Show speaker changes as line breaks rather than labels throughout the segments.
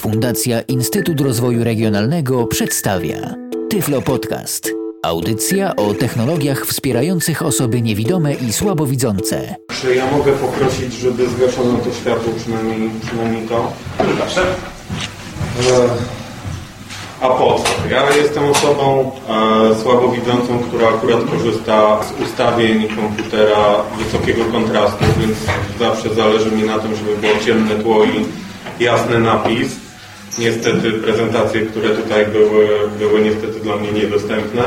Fundacja Instytut Rozwoju Regionalnego przedstawia Tyflo Podcast. Audycja o technologiach wspierających osoby niewidome i słabowidzące.
Czy ja mogę poprosić, żeby zgaszono to światło, przynajmniej, przynajmniej to?
Proszę.
E, a po co? Ja jestem osobą e, słabowidzącą, która akurat korzysta z ustawień komputera wysokiego kontrastu, więc zawsze zależy mi na tym, żeby było ciemne tło i jasny napis. Niestety prezentacje, które tutaj były, były niestety dla mnie niedostępne.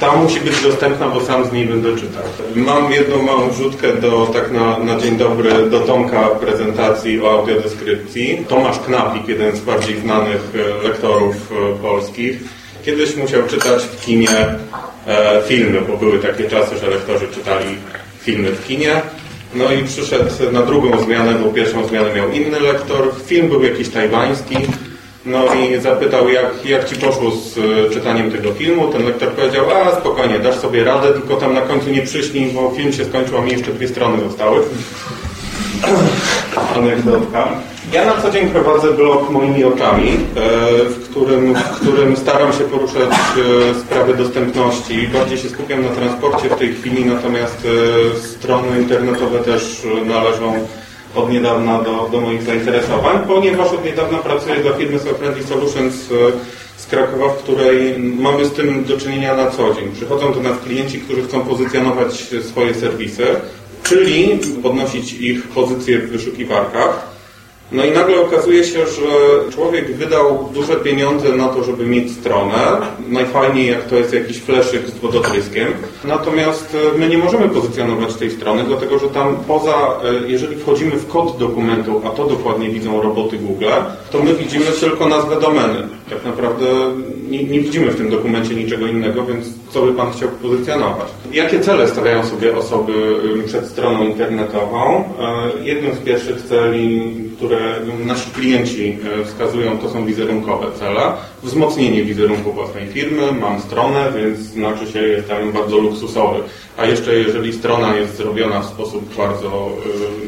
Ta musi być dostępna, bo sam z niej będę czytał. Mam jedną małą wrzutkę do, tak na, na dzień dobry, do Tomka prezentacji o audiodeskrypcji. Tomasz Knapik, jeden z bardziej znanych e, lektorów e, polskich, kiedyś musiał czytać w kinie e, filmy, bo były takie czasy, że lektorzy czytali filmy w kinie. No i przyszedł na drugą zmianę, bo pierwszą zmianę miał inny lektor. Film był jakiś tajwański. No i zapytał, jak, jak ci poszło z e, czytaniem tego filmu. Ten lektor powiedział, a spokojnie, dasz sobie radę, tylko tam na końcu nie przyśnij, bo film się skończył, a mi jeszcze dwie strony zostały. Anegdotka. Ja na co dzień prowadzę blog moimi oczami, e, w którym, w którym staram się poruszać e, sprawy dostępności. Bardziej się skupiam na transporcie w tej chwili, natomiast strony internetowe też należą od niedawna do, do moich zainteresowań, ponieważ od niedawna pracuję dla firmy Softfriendly Solutions e, z Krakowa, w której mamy z tym do czynienia na co dzień. Przychodzą do nas klienci, którzy chcą pozycjonować swoje serwisy, czyli podnosić ich pozycję w wyszukiwarkach. No i nagle okazuje się, że człowiek wydał duże pieniądze na to, żeby mieć stronę. Najfajniej jak to jest jakiś fleszyk z wodotryskiem. Natomiast e, my nie możemy pozycjonować tej strony, dlatego że tam poza, e, jeżeli wchodzimy w kod dokumentu, a to dokładnie widzą roboty Google, to my widzimy tylko nazwę domeny. Tak naprawdę nie, nie widzimy w tym dokumencie niczego innego, więc co by Pan chciał pozycjonować? Jakie cele stawiają sobie osoby przed stroną internetową? E, jednym z pierwszych celi, które nasi klienci e, wskazują, to są wizerunkowe cele. Wzmocnienie wizerunku własnej firmy, mam stronę, więc znaczy się jestem bardzo luksusowy. A jeszcze jeżeli strona jest zrobiona w sposób bardzo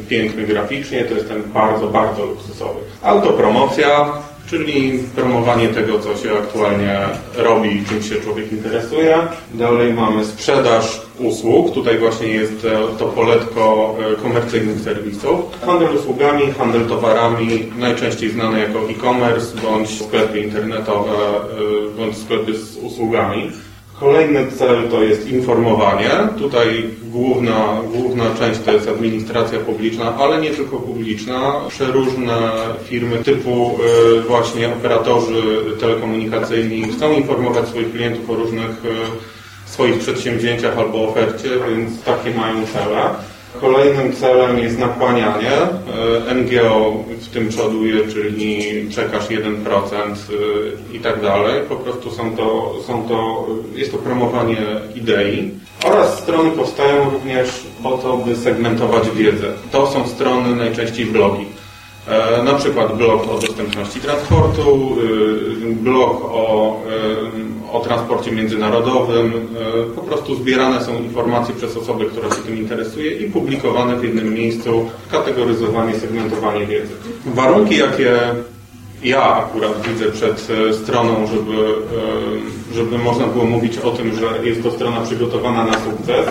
piękny graficznie, to jestem bardzo, bardzo luksusowy. Autopromocja, czyli promowanie tego, co się aktualnie robi, czym się człowiek interesuje. Dalej mamy sprzedaż usług. Tutaj właśnie jest e, to poletko e, komercyjnych serwisów. Handel usługami, handel towarami, najczęściej znane jako e-commerce, bądź sklepy internetowe, e, bądź sklepy z usługami. Kolejny cel to jest informowanie. Tutaj główna, główna część to jest administracja publiczna, ale nie tylko publiczna. Przeróżne firmy typu y, właśnie operatorzy telekomunikacyjni chcą informować swoich klientów o różnych y, swoich przedsięwzięciach albo ofercie, więc takie mają cele. Kolejnym celem jest nakłanianie. E, NGO w tym przoduje, czyli czekasz 1% e, i tak dalej. Po prostu są to, są to, jest to promowanie idei. Oraz strony powstają również po to, by segmentować wiedzę. To są strony najczęściej blogi. E, na przykład blog o dostępności transportu, blog o o transporcie międzynarodowym. E, po prostu zbierane są informacje przez osoby, która się tym interesuje i publikowane w jednym miejscu, kategoryzowanie, segmentowanie wiedzy. Warunki, jakie ja akurat widzę przed e, stroną, żeby, e, żeby można było mówić o tym, że jest to strona przygotowana na sukces,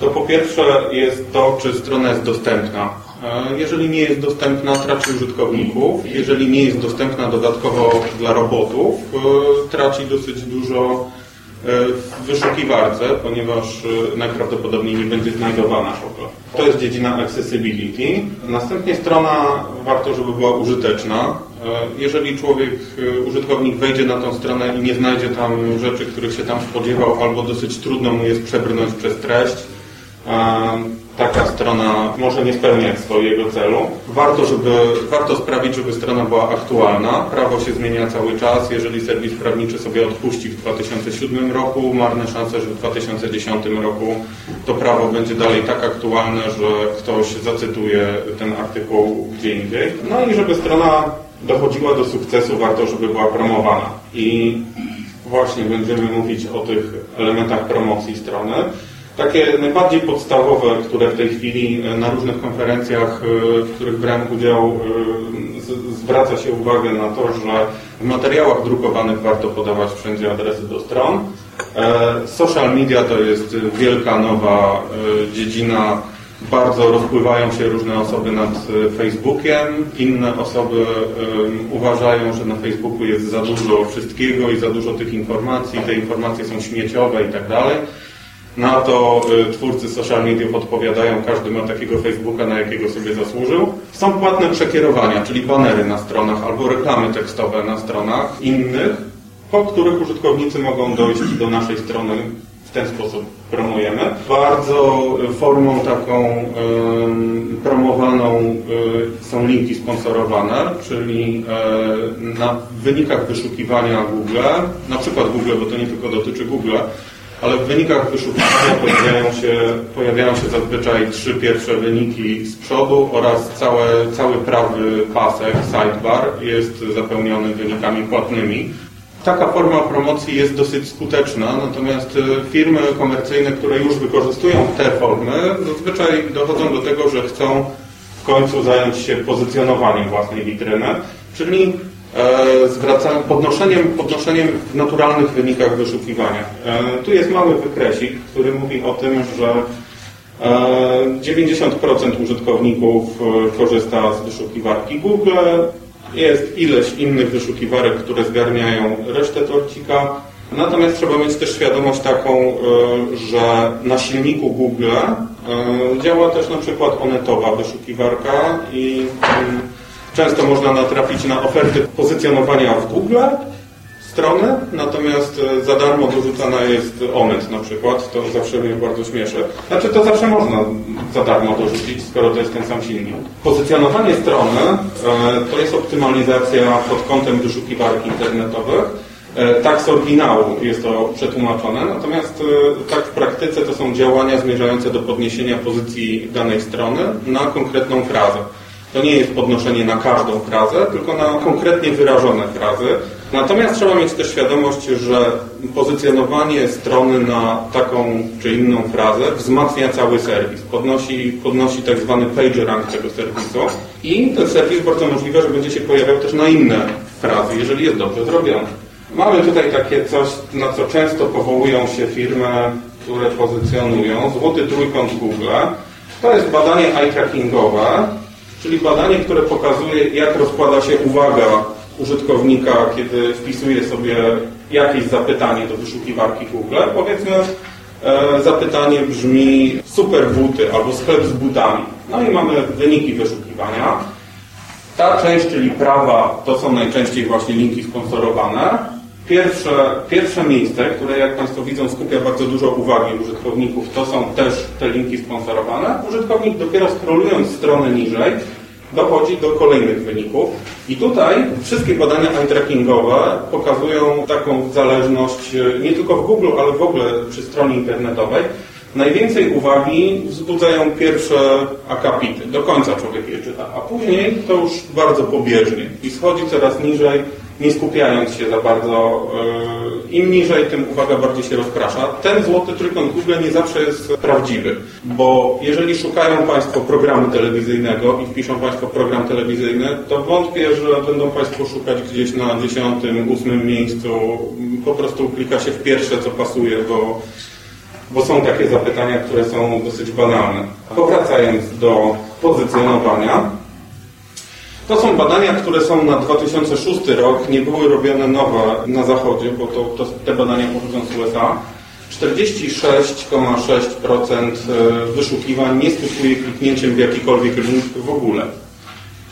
to po pierwsze jest to, czy strona jest dostępna. Jeżeli nie jest dostępna, traci użytkowników. Jeżeli nie jest dostępna dodatkowo dla robotów, traci dosyć dużo w wyszukiwarce, ponieważ najprawdopodobniej nie będzie znajdowana w. To jest dziedzina accessibility. Następnie strona warto, żeby była użyteczna. Jeżeli człowiek, użytkownik wejdzie na tą stronę i nie znajdzie tam rzeczy, których się tam spodziewał, albo dosyć trudno mu jest przebrnąć przez treść, taka strona może nie spełniać swojego celu. Warto, żeby, warto sprawić, żeby strona była aktualna. Prawo się zmienia cały czas. Jeżeli serwis prawniczy sobie odpuści w 2007 roku, marne szanse, że w 2010 roku to prawo będzie dalej tak aktualne, że ktoś zacytuje ten artykuł gdzie indziej. No i żeby strona dochodziła do sukcesu, warto, żeby była promowana. I właśnie będziemy mówić o tych elementach promocji strony. Takie najbardziej podstawowe, które w tej chwili na różnych konferencjach, w których brałem udział, zwraca się uwagę na to, że w materiałach drukowanych warto podawać wszędzie adresy do stron. Social media to jest wielka nowa dziedzina bardzo rozpływają się różne osoby nad e, Facebookiem, inne osoby uważają, że na Facebooku jest za dużo wszystkiego i za dużo tych informacji, te informacje są śmieciowe i tak dalej. Na to y, twórcy social mediów odpowiadają, każdy ma takiego Facebooka, na jakiego sobie zasłużył. Są płatne przekierowania, czyli banery na stronach albo reklamy tekstowe na stronach innych, po których użytkownicy mogą dojść do naszej strony w ten sposób promujemy. Bardzo formą taką promowaną y, są linki sponsorowane, czyli e, na wynikach wyszukiwania Google, na przykład Google, bo to nie tylko dotyczy Google, ale w wynikach wyszukiwania pojawiają się, pojawiają się zazwyczaj trzy pierwsze wyniki z przodu oraz całe, cały prawy pasek, sidebar jest zapełniony wynikami płatnymi. Taka forma promocji jest dosyć skuteczna, natomiast e, firmy komercyjne, które już wykorzystują te formy, zazwyczaj dochodzą do tego, że chcą w końcu zająć się pozycjonowaniem własnej witryny, czyli e, zwracają podnoszeniem, podnoszeniem w naturalnych wynikach wyszukiwania. E, tu jest mały wykresik, który mówi o tym, że 90% użytkowników korzysta z wyszukiwarki Google, jest ileś innych wyszukiwarek, które zgarniają resztę torcika. Natomiast trzeba mieć też świadomość taką, e, że na silniku Google e, działa też na przykład onetowa wyszukiwarka i mm, często można natrafić na oferty pozycjonowania w Google strony, natomiast e, za darmo dorzucana jest Onet na przykład, to zawsze mnie bardzo śmieszy. Znaczy to zawsze można za darmo dorzucić, skoro to jest ten sam silnik. Pozycjonowanie strony e, to jest optymalizacja pod kątem wyszukiwarki internetowych. E, tak z oryginału jest to przetłumaczone, natomiast tak w praktyce to są działania zmierzające do podniesienia pozycji danej strony na konkretną frazę. To nie jest podnoszenie na każdą frazę, tylko na konkretnie wyrażone frazy. Natomiast trzeba mieć też świadomość, że pozycjonowanie strony na taką czy inną frazę wzmacnia cały serwis, podnosi, podnosi tak zwany rank tego serwisu i ten serwis bardzo możliwe, że będzie się pojawiał też na inne frazy, jeżeli jest dobrze zrobiony. Mamy tutaj takie coś, na co często powołują się firmy, które pozycjonują złoty trójkąt Google. To jest badanie eye-trackingowe, czyli badanie, które pokazuje, jak rozkłada się uwaga użytkownika, kiedy wpisuje sobie jakieś zapytanie do wyszukiwarki Google. Powiedzmy, e, zapytanie brzmi super buty albo sklep z butami. No i mamy wyniki wyszukiwania. Ta część, czyli prawa, to są najczęściej właśnie linki sponsorowane. Pierwsze, pierwsze miejsce, które jak Państwo widzą skupia bardzo dużo uwagi użytkowników, to są też te linki sponsorowane. Użytkownik dopiero scrollując stronę niżej dochodzi do kolejnych wyników. I tutaj wszystkie badania eye-trackingowe pokazują taką zależność e, nie tylko w Google, ale w ogóle przy stronie internetowej. Najwięcej uwagi wzbudzają pierwsze akapity. Do końca człowiek je czyta, a później to już bardzo pobieżnie i schodzi coraz niżej nie skupiając się za bardzo. E, Im niżej, tym uwaga bardziej się rozprasza. Ten złoty trójkąt Google nie zawsze jest prawdziwy, bo jeżeli szukają Państwo programu telewizyjnego i wpiszą Państwo program telewizyjny, to wątpię, że będą Państwo szukać gdzieś na dziesiątym, ósmym miejscu. Po prostu klika się w pierwsze, co pasuje, bo, bo są takie zapytania, które są dosyć banalne. Powracając do pozycjonowania, to są badania, które są na 2006 rok, nie były robione nowe na zachodzie, bo to, to te badania pochodzą z USA. 46,6% e, wyszukiwań nie skutkuje kliknięciem w jakikolwiek link w ogóle.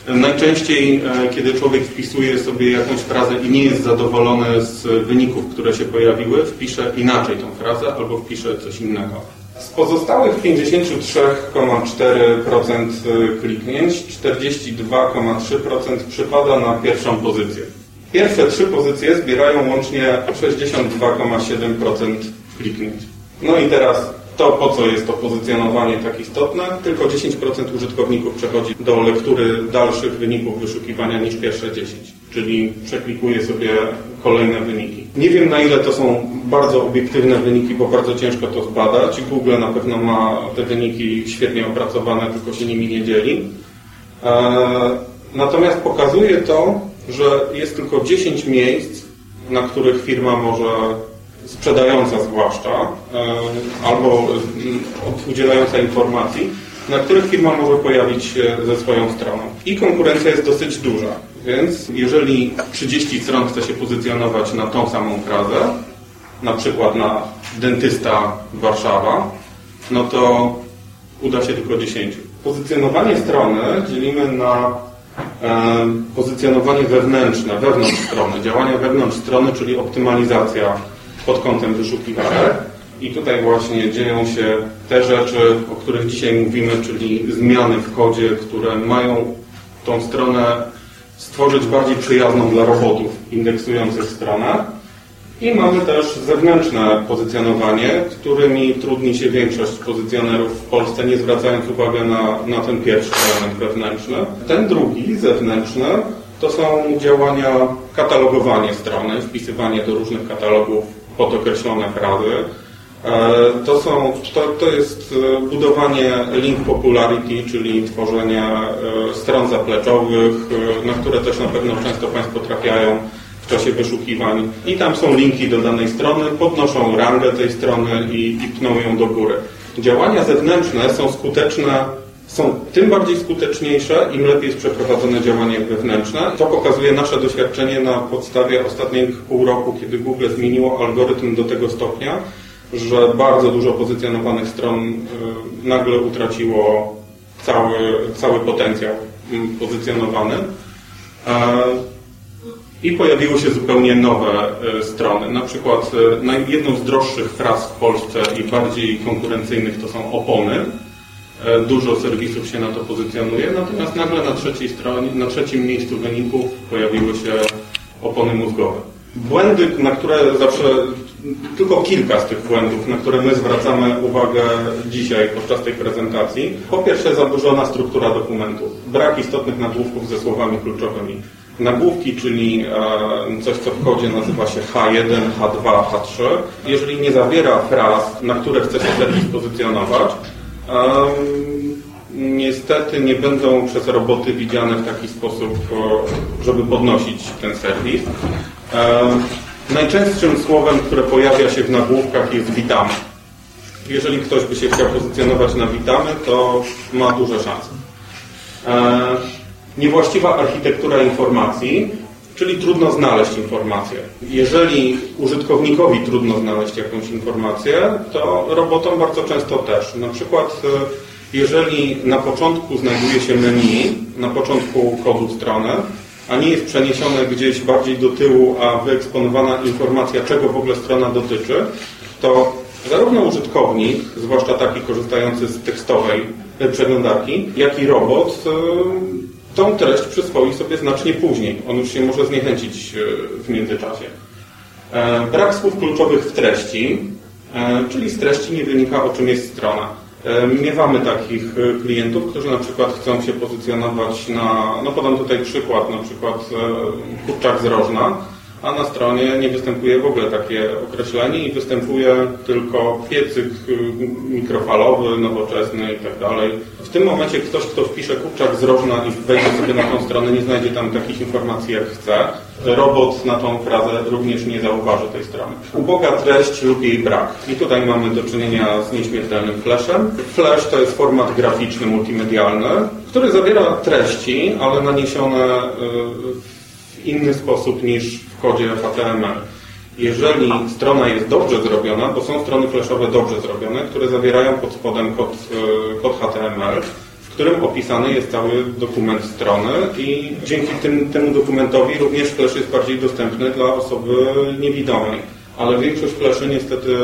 Najczęściej, e, kiedy człowiek wpisuje sobie jakąś frazę i nie jest zadowolony z wyników, które się pojawiły, wpisze inaczej tą frazę albo wpisze coś innego. Z pozostałych 53,4% y, kliknięć 42,3% przypada na pierwszą pozycję. Pierwsze trzy pozycje zbierają łącznie 62,7% kliknięć. No i teraz to, po co jest to pozycjonowanie tak istotne, tylko 10% użytkowników przechodzi do lektury dalszych wyników wyszukiwania niż pierwsze 10. czyli przeklikuje sobie kolejne wyniki. Nie wiem na ile to są bardzo obiektywne wyniki, bo bardzo ciężko to zbadać. Google na pewno ma te wyniki świetnie opracowane, tylko się nimi nie dzieli. Natomiast pokazuje to, że jest tylko 10 miejsc, na których firma może sprzedająca zwłaszcza, e, albo udzielająca informacji, na których firma może pojawić się ze swoją stroną. I konkurencja jest dosyć duża, więc jeżeli 30 stron chce się pozycjonować na tą samą frazę, na przykład na dentysta Warszawa, no to uda się tylko 10. Pozycjonowanie strony dzielimy na e, pozycjonowanie wewnętrzne, wewnątrz strony, działania wewnątrz strony, czyli optymalizacja pod kątem wyszukiwarek. I tutaj właśnie dzieją się te rzeczy, o których dzisiaj mówimy, czyli zmiany w kodzie, które mają tą stronę stworzyć bardziej przyjazną dla robotów indeksujących stronę. I mamy też zewnętrzne pozycjonowanie, którymi trudni się większość pozycjonerów w Polsce, nie zwracając uwagi na, na ten pierwszy element wewnętrzny. Ten drugi, zewnętrzny, to są działania katalogowanie strony, wpisywanie do różnych katalogów pod określone frazy. E, to, są, to, to jest e, budowanie link popularity, czyli tworzenie e, stron zapleczowych, na które też na pewno często Państwo trafiają w czasie wyszukiwań. I tam są linki do danej strony, podnoszą rangę tej strony i, i pną ją do góry. Działania zewnętrzne są skuteczne są tym bardziej skuteczniejsze, im lepiej jest przeprowadzone działanie wewnętrzne. To pokazuje nasze doświadczenie na podstawie ostatnich pół roku, kiedy Google zmieniło algorytm do tego stopnia, że bardzo dużo pozycjonowanych stron y, nagle utraciło cały, cały potencjał mm, pozycjonowany. I pojawiły się zupełnie nowe y, strony. Na przykład y, jedną z droższych fraz w Polsce i bardziej konkurencyjnych to są opony E, dużo serwisów się na to pozycjonuje, natomiast nagle na trzeciej stronie, na trzecim miejscu wyników pojawiły się opony mózgowe. Błędy, na które zawsze, tylko kilka z tych błędów, na które my zwracamy uwagę dzisiaj podczas tej prezentacji. Po pierwsze zaburzona struktura dokumentu. Brak istotnych nagłówków ze słowami kluczowymi. Nagłówki, czyli e, coś, co w kodzie nazywa się H1, H2, H3. Jeżeli nie zawiera fraz, na które chce się serwis pozycjonować, niestety nie będą przez roboty widziane w taki sposób, żeby podnosić ten serwis. Najczęstszym słowem, które pojawia się w nagłówkach jest witamy. Jeżeli ktoś by się chciał pozycjonować na witamy, to ma duże szanse. Niewłaściwa architektura informacji czyli trudno znaleźć informację. Jeżeli użytkownikowi trudno znaleźć jakąś informację, to robotom bardzo często też. Na przykład e, jeżeli na początku znajduje się menu, na początku kodu strony, a nie jest przeniesione gdzieś bardziej do tyłu, a wyeksponowana informacja, czego w ogóle strona dotyczy, to zarówno użytkownik, zwłaszcza taki korzystający z tekstowej przeglądarki, jak i robot e, tą treść przyswoi sobie znacznie później. On już się może zniechęcić e, w międzyczasie. E, brak słów kluczowych w treści, czyli z treści nie wynika o czym jest strona. Miewamy takich klientów, którzy na przykład chcą się pozycjonować na, no podam tutaj przykład, na przykład kurczak z rożna, a na stronie nie występuje w ogóle takie określenie i występuje tylko piecyk y, mikrofalowy, nowoczesny i tak dalej. W tym momencie ktoś, kto wpisze kurczak z rożna i wejdzie sobie na tą stronę, nie znajdzie tam takich informacji jak chce. Robot na tą frazę również nie zauważy tej strony. Uboga treść lub jej brak. I tutaj mamy do czynienia z nieśmiertelnym flashem. Flash to jest format graficzny, multimedialny, który zawiera treści, ale naniesione w y, inny sposób niż w kodzie HTML. Jeżeli strona jest dobrze zrobiona, bo są strony flashowe dobrze zrobione, które zawierają pod spodem kod, e, kod HTML, w którym opisany jest cały dokument strony i dzięki tym, temu dokumentowi również flash jest bardziej dostępny dla osoby niewidomej. Ale większość flaszy niestety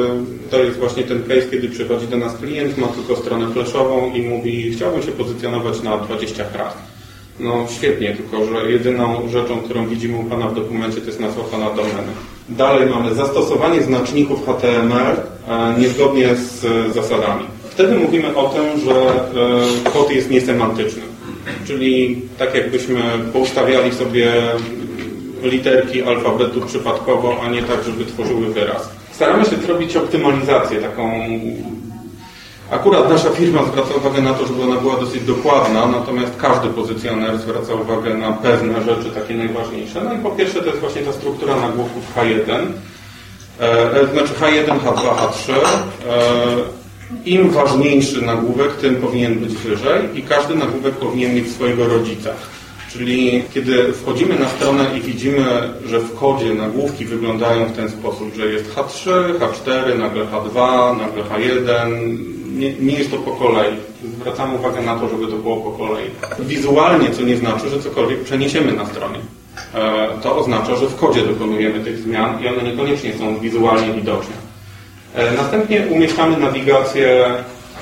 to jest właśnie ten case, kiedy przychodzi do nas klient, ma tylko stronę flashową i mówi chciałbym się pozycjonować na 20 fraz. No świetnie, tylko że jedyną rzeczą, którą widzimy u Pana w dokumencie, to jest nazwa Pana domeny. Dalej mamy zastosowanie znaczników HTML e, niezgodnie z zasadami. Wtedy mówimy o tym, że e, kod jest niesemantyczny. Czyli tak jakbyśmy poustawiali sobie literki alfabetu przypadkowo, a nie tak, żeby tworzyły wyraz. Staramy się zrobić optymalizację taką Akurat nasza firma zwraca uwagę na to, żeby ona była dosyć dokładna, natomiast każdy pozycjoner zwraca uwagę na pewne rzeczy, takie najważniejsze. No i po pierwsze to jest właśnie ta struktura nagłówków H1, e, znaczy H1, H2, H3. E, Im ważniejszy nagłówek, tym powinien być wyżej i każdy nagłówek powinien mieć swojego rodzica. Czyli kiedy wchodzimy na stronę i widzimy, że w kodzie nagłówki wyglądają w ten sposób, że jest H3, H4, nagle H2, nagle H1, nie, nie jest to po kolei. Zwracamy uwagę na to, żeby to było po kolei. Wizualnie, co nie znaczy, że cokolwiek przeniesiemy na stronie. E, to oznacza, że w kodzie dokonujemy tych zmian i one niekoniecznie są wizualnie widoczne. E, następnie umieszczamy nawigację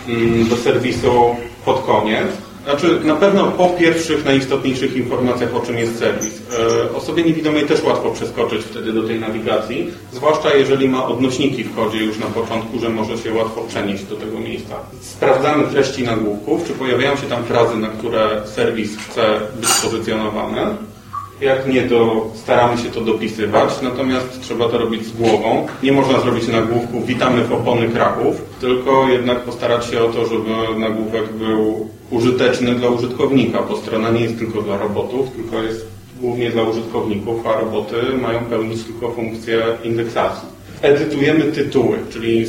mm, do serwisu pod koniec. Znaczy, na pewno po pierwszych, najistotniejszych informacjach, o czym jest serwis. E, osobie niewidomej też łatwo przeskoczyć wtedy do tej nawigacji, zwłaszcza jeżeli ma odnośniki w kodzie już na początku, że może się łatwo przenieść do tego miejsca. Sprawdzamy treści nagłówków, czy pojawiają się tam frazy, na które serwis chce być pozycjonowany. Jak nie, to staramy się to dopisywać, natomiast trzeba to robić z głową. Nie można zrobić nagłówku witamy w opony Kraków, tylko jednak postarać się o to, żeby nagłówek był użyteczny dla użytkownika, bo strona nie jest tylko dla robotów, tylko jest głównie dla użytkowników, a roboty mają pełnić tylko funkcję indeksacji. Edytujemy tytuły, czyli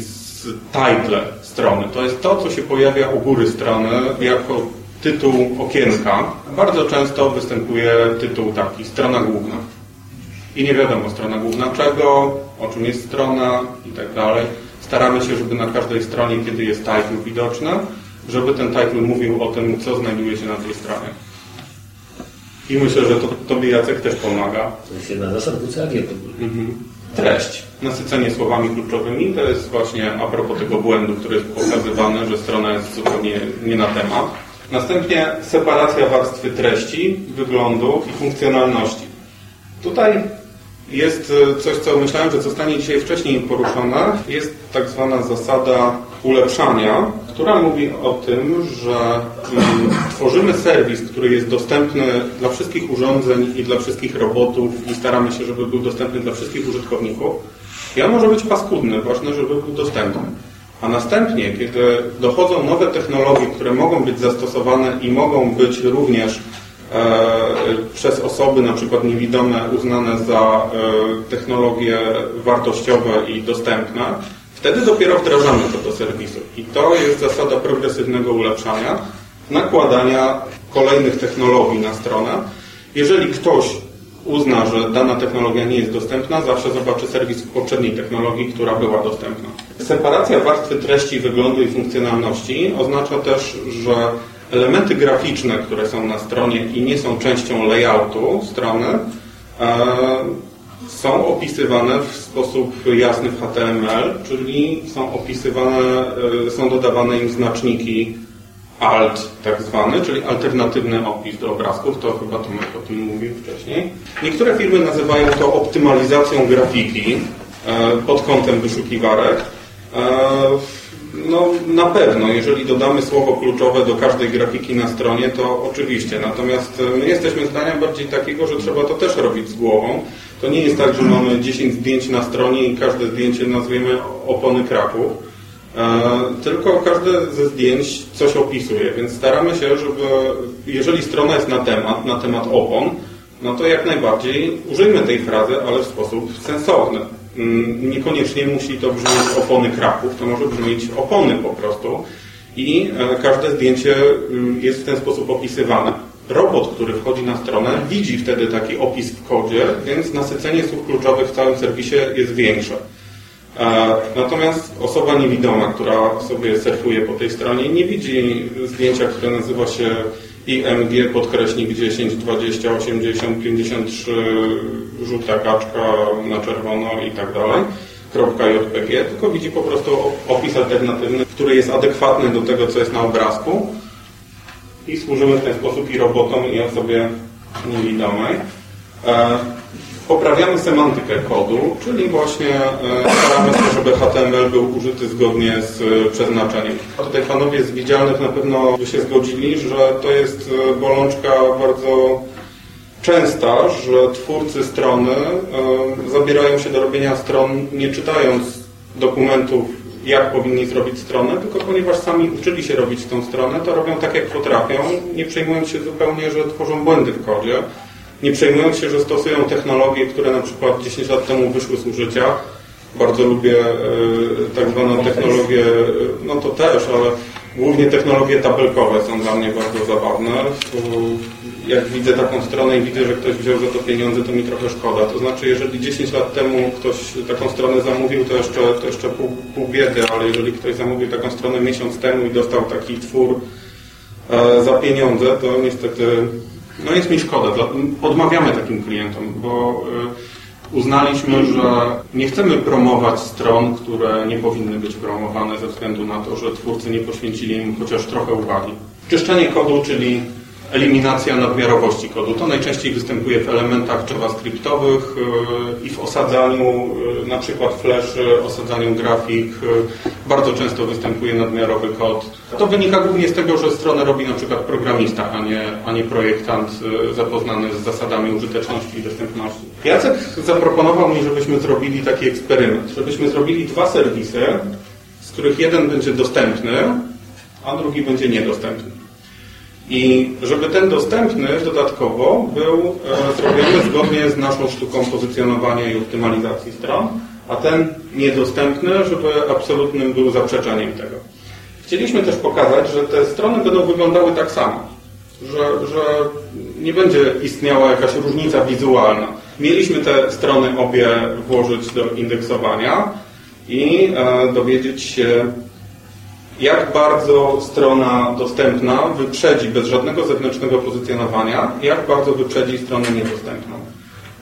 title strony. To jest to, co się pojawia u góry strony jako tytuł okienka. Bardzo często występuje tytuł taki, strona główna. I nie wiadomo strona główna czego, o czym jest strona i tak dalej. Staramy się, żeby na każdej stronie, kiedy jest title widoczny, żeby ten title mówił o tym, co znajduje się na tej stronie. I myślę, że to Tobie Jacek też pomaga.
To jest jedna zasad WCAG.
Mhm. Treść. Nasycenie słowami kluczowymi to jest właśnie a propos tego błędu, który jest pokazywany, że strona jest zupełnie nie na temat. Następnie separacja warstwy treści, wyglądu i funkcjonalności. Tutaj jest e, coś, co myślałem, że zostanie dzisiaj wcześniej poruszone. Jest tak zwana zasada ulepszania, która mówi o tym, że mm, tworzymy serwis, który jest dostępny dla wszystkich urządzeń i dla wszystkich robotów i staramy się, żeby był dostępny dla wszystkich użytkowników. On może być paskudny, ważne, żeby był dostępny. A następnie, kiedy dochodzą nowe technologie, które mogą być zastosowane i mogą być również e, przez osoby na przykład niewidome uznane za e, technologie wartościowe i dostępne, wtedy dopiero wdrażamy to do serwisu. I to jest zasada progresywnego ulepszania, nakładania kolejnych technologii na stronę. Jeżeli ktoś uzna, że dana technologia nie jest dostępna, zawsze zobaczy serwis poprzedniej technologii, która była dostępna. Separacja warstwy treści, wyglądu i funkcjonalności oznacza też, że elementy graficzne, które są na stronie i nie są częścią layoutu strony, e, są opisywane w sposób jasny w HTML, czyli są opisywane, e, są dodawane im znaczniki alt tak zwany, czyli alternatywny opis do obrazków, to chyba Tomek o tym mówił wcześniej. Niektóre firmy nazywają to optymalizacją grafiki e, pod kątem wyszukiwarek. E, no na pewno, jeżeli dodamy słowo kluczowe do każdej grafiki na stronie, to oczywiście. Natomiast my jesteśmy zdania bardziej takiego, że trzeba to też robić z głową. To nie jest tak, że mamy 10 zdjęć na stronie i każde zdjęcie nazwiemy opony Kraków E, tylko każde ze zdjęć coś opisuje, więc staramy się, żeby jeżeli strona jest na temat, na temat opon, no to jak najbardziej użyjmy tej frazy, ale w sposób sensowny. Mm, niekoniecznie musi to brzmieć opony Kraków, to może brzmieć opony po prostu i e, każde zdjęcie mm, jest w ten sposób opisywane. Robot, który wchodzi na stronę, widzi wtedy taki opis w kodzie, więc nasycenie słów kluczowych w całym serwisie jest większe. Natomiast osoba niewidoma, która sobie surfuje po tej stronie, nie widzi zdjęcia, które nazywa się IMG podkreśnik 10, 20, 80, 53, żółta kaczka na czerwono i tak dalej, .jpg, tylko widzi po prostu opis alternatywny, który jest adekwatny do tego, co jest na obrazku i służymy w ten sposób i robotom, i osobie niewidomej. E, poprawiamy semantykę kodu, czyli właśnie e, staramy się, żeby HTML był użyty zgodnie z e, przeznaczeniem. A tutaj panowie z widzialnych na pewno by się zgodzili, że to jest bolączka bardzo częsta, że twórcy strony zabierają się do robienia stron nie czytając dokumentów, jak powinni zrobić stronę, tylko ponieważ sami uczyli się robić tą stronę, to robią tak, jak potrafią, nie przejmując się zupełnie, że tworzą błędy w kodzie, nie przejmując się, że stosują technologie, które na przykład 10 lat temu wyszły z użycia. Bardzo lubię e, tak zwaną technologię, no to też, ale Głównie technologie tabelkowe są dla mnie bardzo zabawne. Jak widzę taką stronę i widzę, że ktoś wziął za to pieniądze, to mi trochę szkoda. To znaczy, jeżeli 10 lat temu ktoś taką stronę zamówił, to jeszcze, to jeszcze pół, pół biedy, ale jeżeli ktoś zamówił taką stronę miesiąc temu i dostał taki twór e, za pieniądze, to niestety no jest mi szkoda. Odmawiamy takim klientom, bo e, uznaliśmy, że nie chcemy promować stron, które nie powinny być promowane ze względu na to, że twórcy nie poświęcili im chociaż trochę uwagi. Czyszczenie kodu, czyli eliminacja nadmiarowości kodu. To najczęściej występuje w elementach javascriptowych y, i w osadzaniu y, na przykład flash, osadzaniu grafik. Y, bardzo często występuje nadmiarowy kod. To wynika głównie z tego, że stronę robi na przykład programista, a nie, a nie projektant zapoznany z zasadami użyteczności i dostępności. Jacek zaproponował mi, żebyśmy zrobili taki eksperyment, żebyśmy zrobili dwa serwisy, z których jeden będzie dostępny, a drugi będzie niedostępny. I żeby ten dostępny dodatkowo był e, zrobiony zgodnie z naszą sztuką pozycjonowania i optymalizacji stron, a ten niedostępny, żeby absolutnym był zaprzeczeniem tego. Chcieliśmy też pokazać, że te strony będą wyglądały tak samo, że, że nie będzie istniała jakaś różnica wizualna. Mieliśmy te strony obie włożyć do indeksowania i e, dowiedzieć się, jak bardzo strona dostępna wyprzedzi bez żadnego zewnętrznego pozycjonowania, jak bardzo wyprzedzi stronę niedostępną.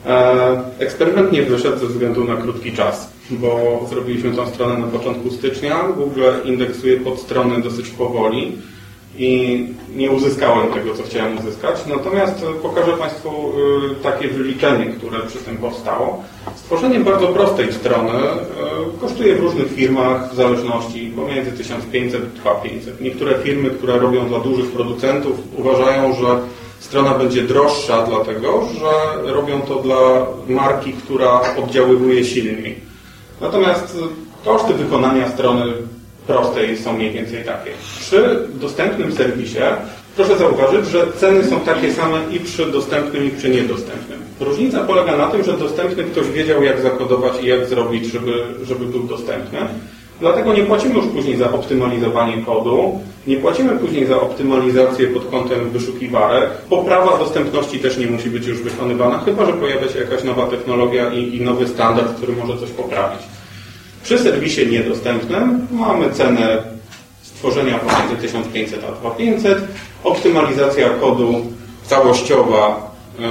E, eksperyment nie wyszedł ze względu na krótki czas, bo zrobiliśmy tę stronę na początku stycznia. Google indeksuje pod strony dosyć powoli i nie uzyskałem tego, co chciałem uzyskać. Natomiast pokażę Państwu y, takie wyliczenie, które przy tym powstało. Stworzenie bardzo prostej strony y, kosztuje w różnych firmach w zależności pomiędzy 1500 a 2500. Niektóre firmy, które robią dla dużych producentów uważają, że strona będzie droższa dlatego, że robią to dla marki, która oddziaływuje silniej. Natomiast koszty wykonania strony prostej są mniej więcej takie. Przy dostępnym serwisie proszę zauważyć, że ceny są takie same i przy dostępnym i przy niedostępnym. Różnica polega na tym, że dostępny ktoś wiedział jak zakodować i jak zrobić, żeby, żeby był dostępny. Dlatego nie płacimy już później za optymalizowanie kodu, nie płacimy później za optymalizację pod kątem wyszukiwarek. Poprawa dostępności też nie musi być już wykonywana, chyba że pojawia się jakaś nowa technologia i, i nowy standard, który może coś poprawić. Przy serwisie niedostępnym mamy cenę stworzenia pomiędzy 1500 a 2500. Optymalizacja kodu całościowa e,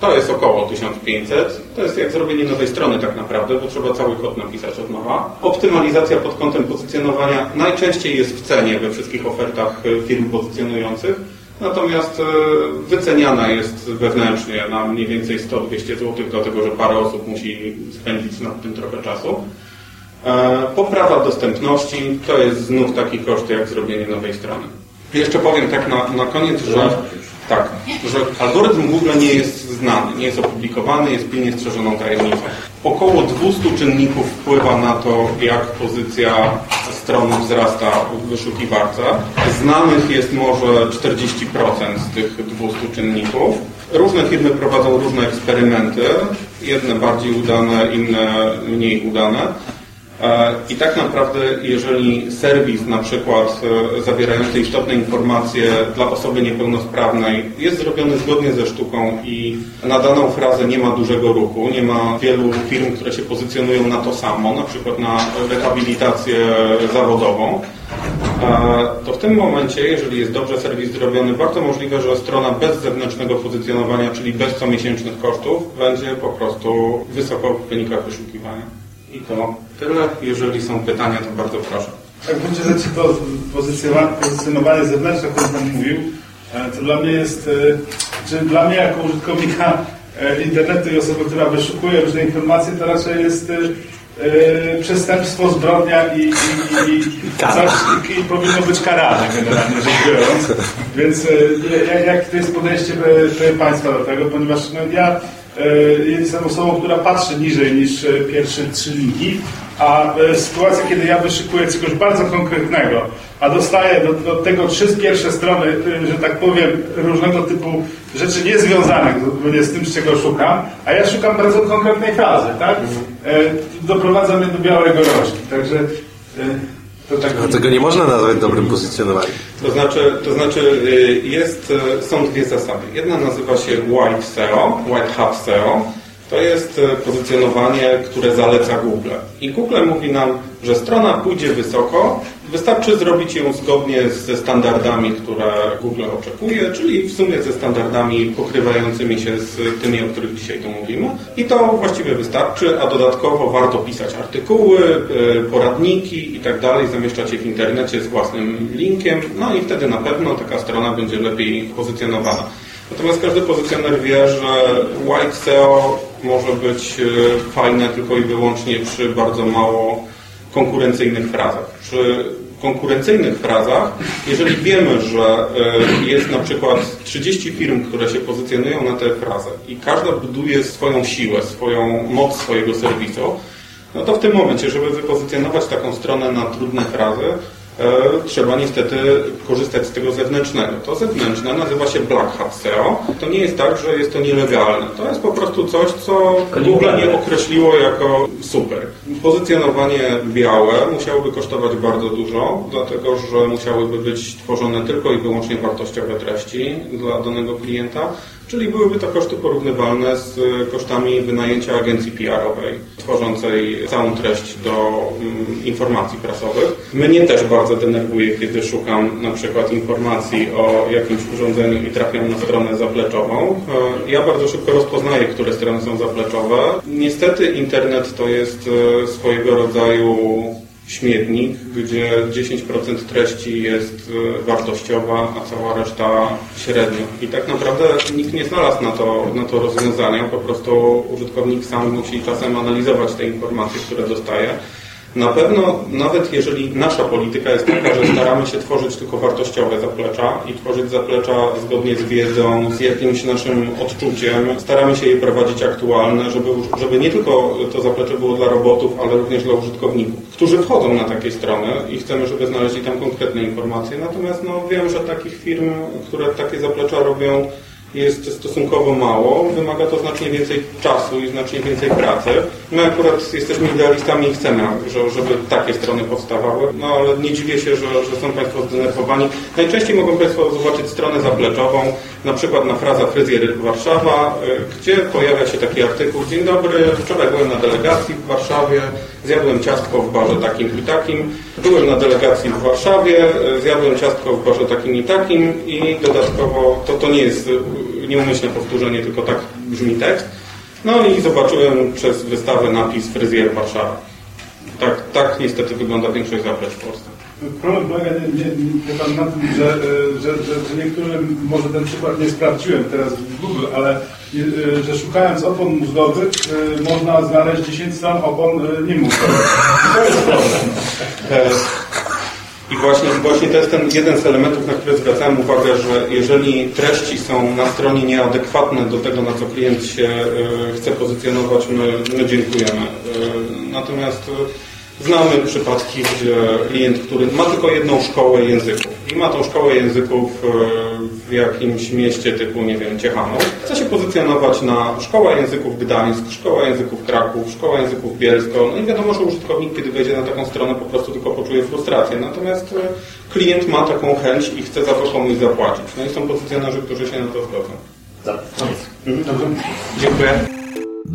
to jest około 1500. To jest jak zrobienie nowej strony tak naprawdę, bo trzeba cały kod napisać od nowa. Optymalizacja pod kątem pozycjonowania najczęściej jest w cenie we wszystkich ofertach e, firm pozycjonujących. Natomiast e, wyceniana jest wewnętrznie na mniej więcej 100-200 zł, dlatego że parę osób musi spędzić nad tym trochę czasu. E, poprawa dostępności to jest znów taki koszt jak zrobienie nowej strony. Jeszcze powiem tak na, na koniec, że tak, że algorytm Google nie jest znany, nie jest opublikowany, jest pilnie strzeżoną tajemnicą. Około 200 czynników wpływa na to, jak pozycja strony wzrasta w wyszukiwarce. Znanych jest może 40% z tych 200 czynników. Różne firmy prowadzą różne eksperymenty, jedne bardziej udane, inne mniej udane. E, I tak naprawdę, jeżeli serwis na przykład e, zawierający istotne informacje dla osoby niepełnosprawnej jest zrobiony zgodnie ze sztuką i na daną frazę nie ma dużego ruchu, nie ma wielu firm, które się pozycjonują na to samo, na przykład na rehabilitację zawodową, e, to w tym momencie, jeżeli jest dobrze serwis zrobiony, bardzo możliwe, że strona bez zewnętrznego pozycjonowania, czyli bez comiesięcznych kosztów, będzie po prostu wysoko w wynikach wyszukiwania. I to tyle. Jeżeli są pytania, to bardzo proszę.
Jak będzie rzeczy to pozycjonowanie zewnętrzne, o którym Pan mówił, e, to dla mnie jest, e, czy dla mnie jako użytkownika e, internetu i osoby, która wyszukuje różne informacje, to raczej jest yy, przestępstwo, zbrodnia i, i, i, coś, i, i powinno być karane generalnie rzecz biorąc. Więc yy, jak, jak to jest podejście yy, Państwa do tego, ponieważ no, ja jestem osobą, która patrzy niżej niż yy, pierwsze trzy linki, a yy, sytuacja, kiedy ja wyszykuję coś bardzo konkretnego, a dostaję do, do tego trzy pierwsze strony, że tak powiem, różnego typu rzeczy niezwiązanych z, tym, z czego szukam, a ja szukam bardzo konkretnej frazy, tak? E, doprowadza mnie do białego rożki, także...
To tak... Tego nie można nazwać dobrym pozycjonowaniem.
To znaczy, to znaczy y, jest, y, są dwie zasady. Jedna nazywa się White SEO, White Hat SEO, to jest e, pozycjonowanie, które zaleca Google. I Google mówi nam, że strona pójdzie wysoko, wystarczy zrobić ją zgodnie ze standardami, które Google oczekuje, czyli w sumie ze standardami pokrywającymi się z tymi, o których dzisiaj tu mówimy. I to właściwie wystarczy, a dodatkowo warto pisać artykuły, e, poradniki i tak dalej, zamieszczać je w internecie z własnym linkiem, no i wtedy na pewno taka strona będzie lepiej pozycjonowana. Natomiast każdy pozycjoner wie, że white SEO może być e, fajne tylko i wyłącznie przy bardzo mało konkurencyjnych frazach. Przy konkurencyjnych frazach, jeżeli wiemy, że e, jest na przykład 30 firm, które się pozycjonują na tę frazę i każda buduje swoją siłę, swoją moc swojego serwisu, no to w tym momencie, żeby wypozycjonować taką stronę na trudne frazy, trzeba niestety korzystać z tego zewnętrznego. To zewnętrzne nazywa się Black Hat SEO. To nie jest tak, że jest to nielegalne. To jest po prostu coś, co Google nie określiło jako super. Pozycjonowanie białe musiałoby kosztować bardzo dużo, dlatego że musiałyby być tworzone tylko i wyłącznie wartościowe treści dla danego klienta. Czyli byłyby to koszty porównywalne z kosztami wynajęcia agencji PR-owej, tworzącej całą treść do mm, informacji prasowych. Mnie też bardzo denerwuje, kiedy szukam na przykład informacji o jakimś urządzeniu i trafiam na stronę zapleczową. E, ja bardzo szybko rozpoznaję, które strony są zapleczowe. Niestety internet to jest e, swojego rodzaju śmietnik, gdzie 10% treści jest e, wartościowa, a cała reszta średnio. I tak naprawdę nikt nie znalazł na to, na to rozwiązania, po prostu użytkownik sam musi czasem analizować te informacje, które dostaje na pewno, nawet jeżeli nasza polityka jest taka, że staramy się tworzyć tylko wartościowe zaplecza i tworzyć zaplecza zgodnie z wiedzą, z jakimś naszym odczuciem, staramy się je prowadzić aktualne, żeby, żeby nie tylko to zaplecze było dla robotów, ale również dla użytkowników, którzy wchodzą na takie strony i chcemy, żeby znaleźli tam konkretne informacje. Natomiast no, wiem, że takich firm, które takie zaplecza robią, jest stosunkowo mało, wymaga to znacznie więcej czasu i znacznie więcej pracy. My akurat jesteśmy idealistami i chcemy, żeby takie strony powstawały, no ale nie dziwię się, że, że są Państwo zdenerwowani. Najczęściej mogą Państwo zobaczyć stronę zapleczową, na przykład na fraza fryzjer Warszawa, y, gdzie pojawia się taki artykuł Dzień dobry, wczoraj byłem na delegacji w Warszawie, zjadłem ciastko w barze takim i takim, byłem na delegacji w Warszawie, y, zjadłem ciastko w barze takim i takim i dodatkowo, to, to nie jest nieumyślne powtórzenie, tylko tak brzmi tekst. No i zobaczyłem przez wystawę napis fryzjer Warszawa. Tak, tak niestety wygląda większość zaplecz w Polsce.
Problem polega nie, nie, nie na tym, że, że, że, że niektóre, może ten przykład nie sprawdziłem teraz w Google, ale że szukając opon mózgowych można znaleźć 10 stron opon niemózgowych. To jest problem. E,
i właśnie, właśnie to jest ten jeden z elementów, na który zwracałem uwagę, że jeżeli treści są na stronie nieadekwatne do tego, na co klient się e, chce pozycjonować, my, my dziękujemy. E, natomiast Znamy przypadki, gdzie klient, który ma tylko jedną szkołę języków i ma tą szkołę języków e, w jakimś mieście typu, nie wiem, Ciechanów, chce się pozycjonować na szkoła języków Gdańsk, szkoła języków Kraków, szkoła języków Bielsko. No i wiadomo, że użytkownik, kiedy wejdzie na taką stronę, po prostu tylko poczuje frustrację. Natomiast e, klient ma taką chęć i chce za to komuś zapłacić. No i są pozycjonerzy, którzy się na to zgodzą.
Tak.
Mhm. Dziękuję.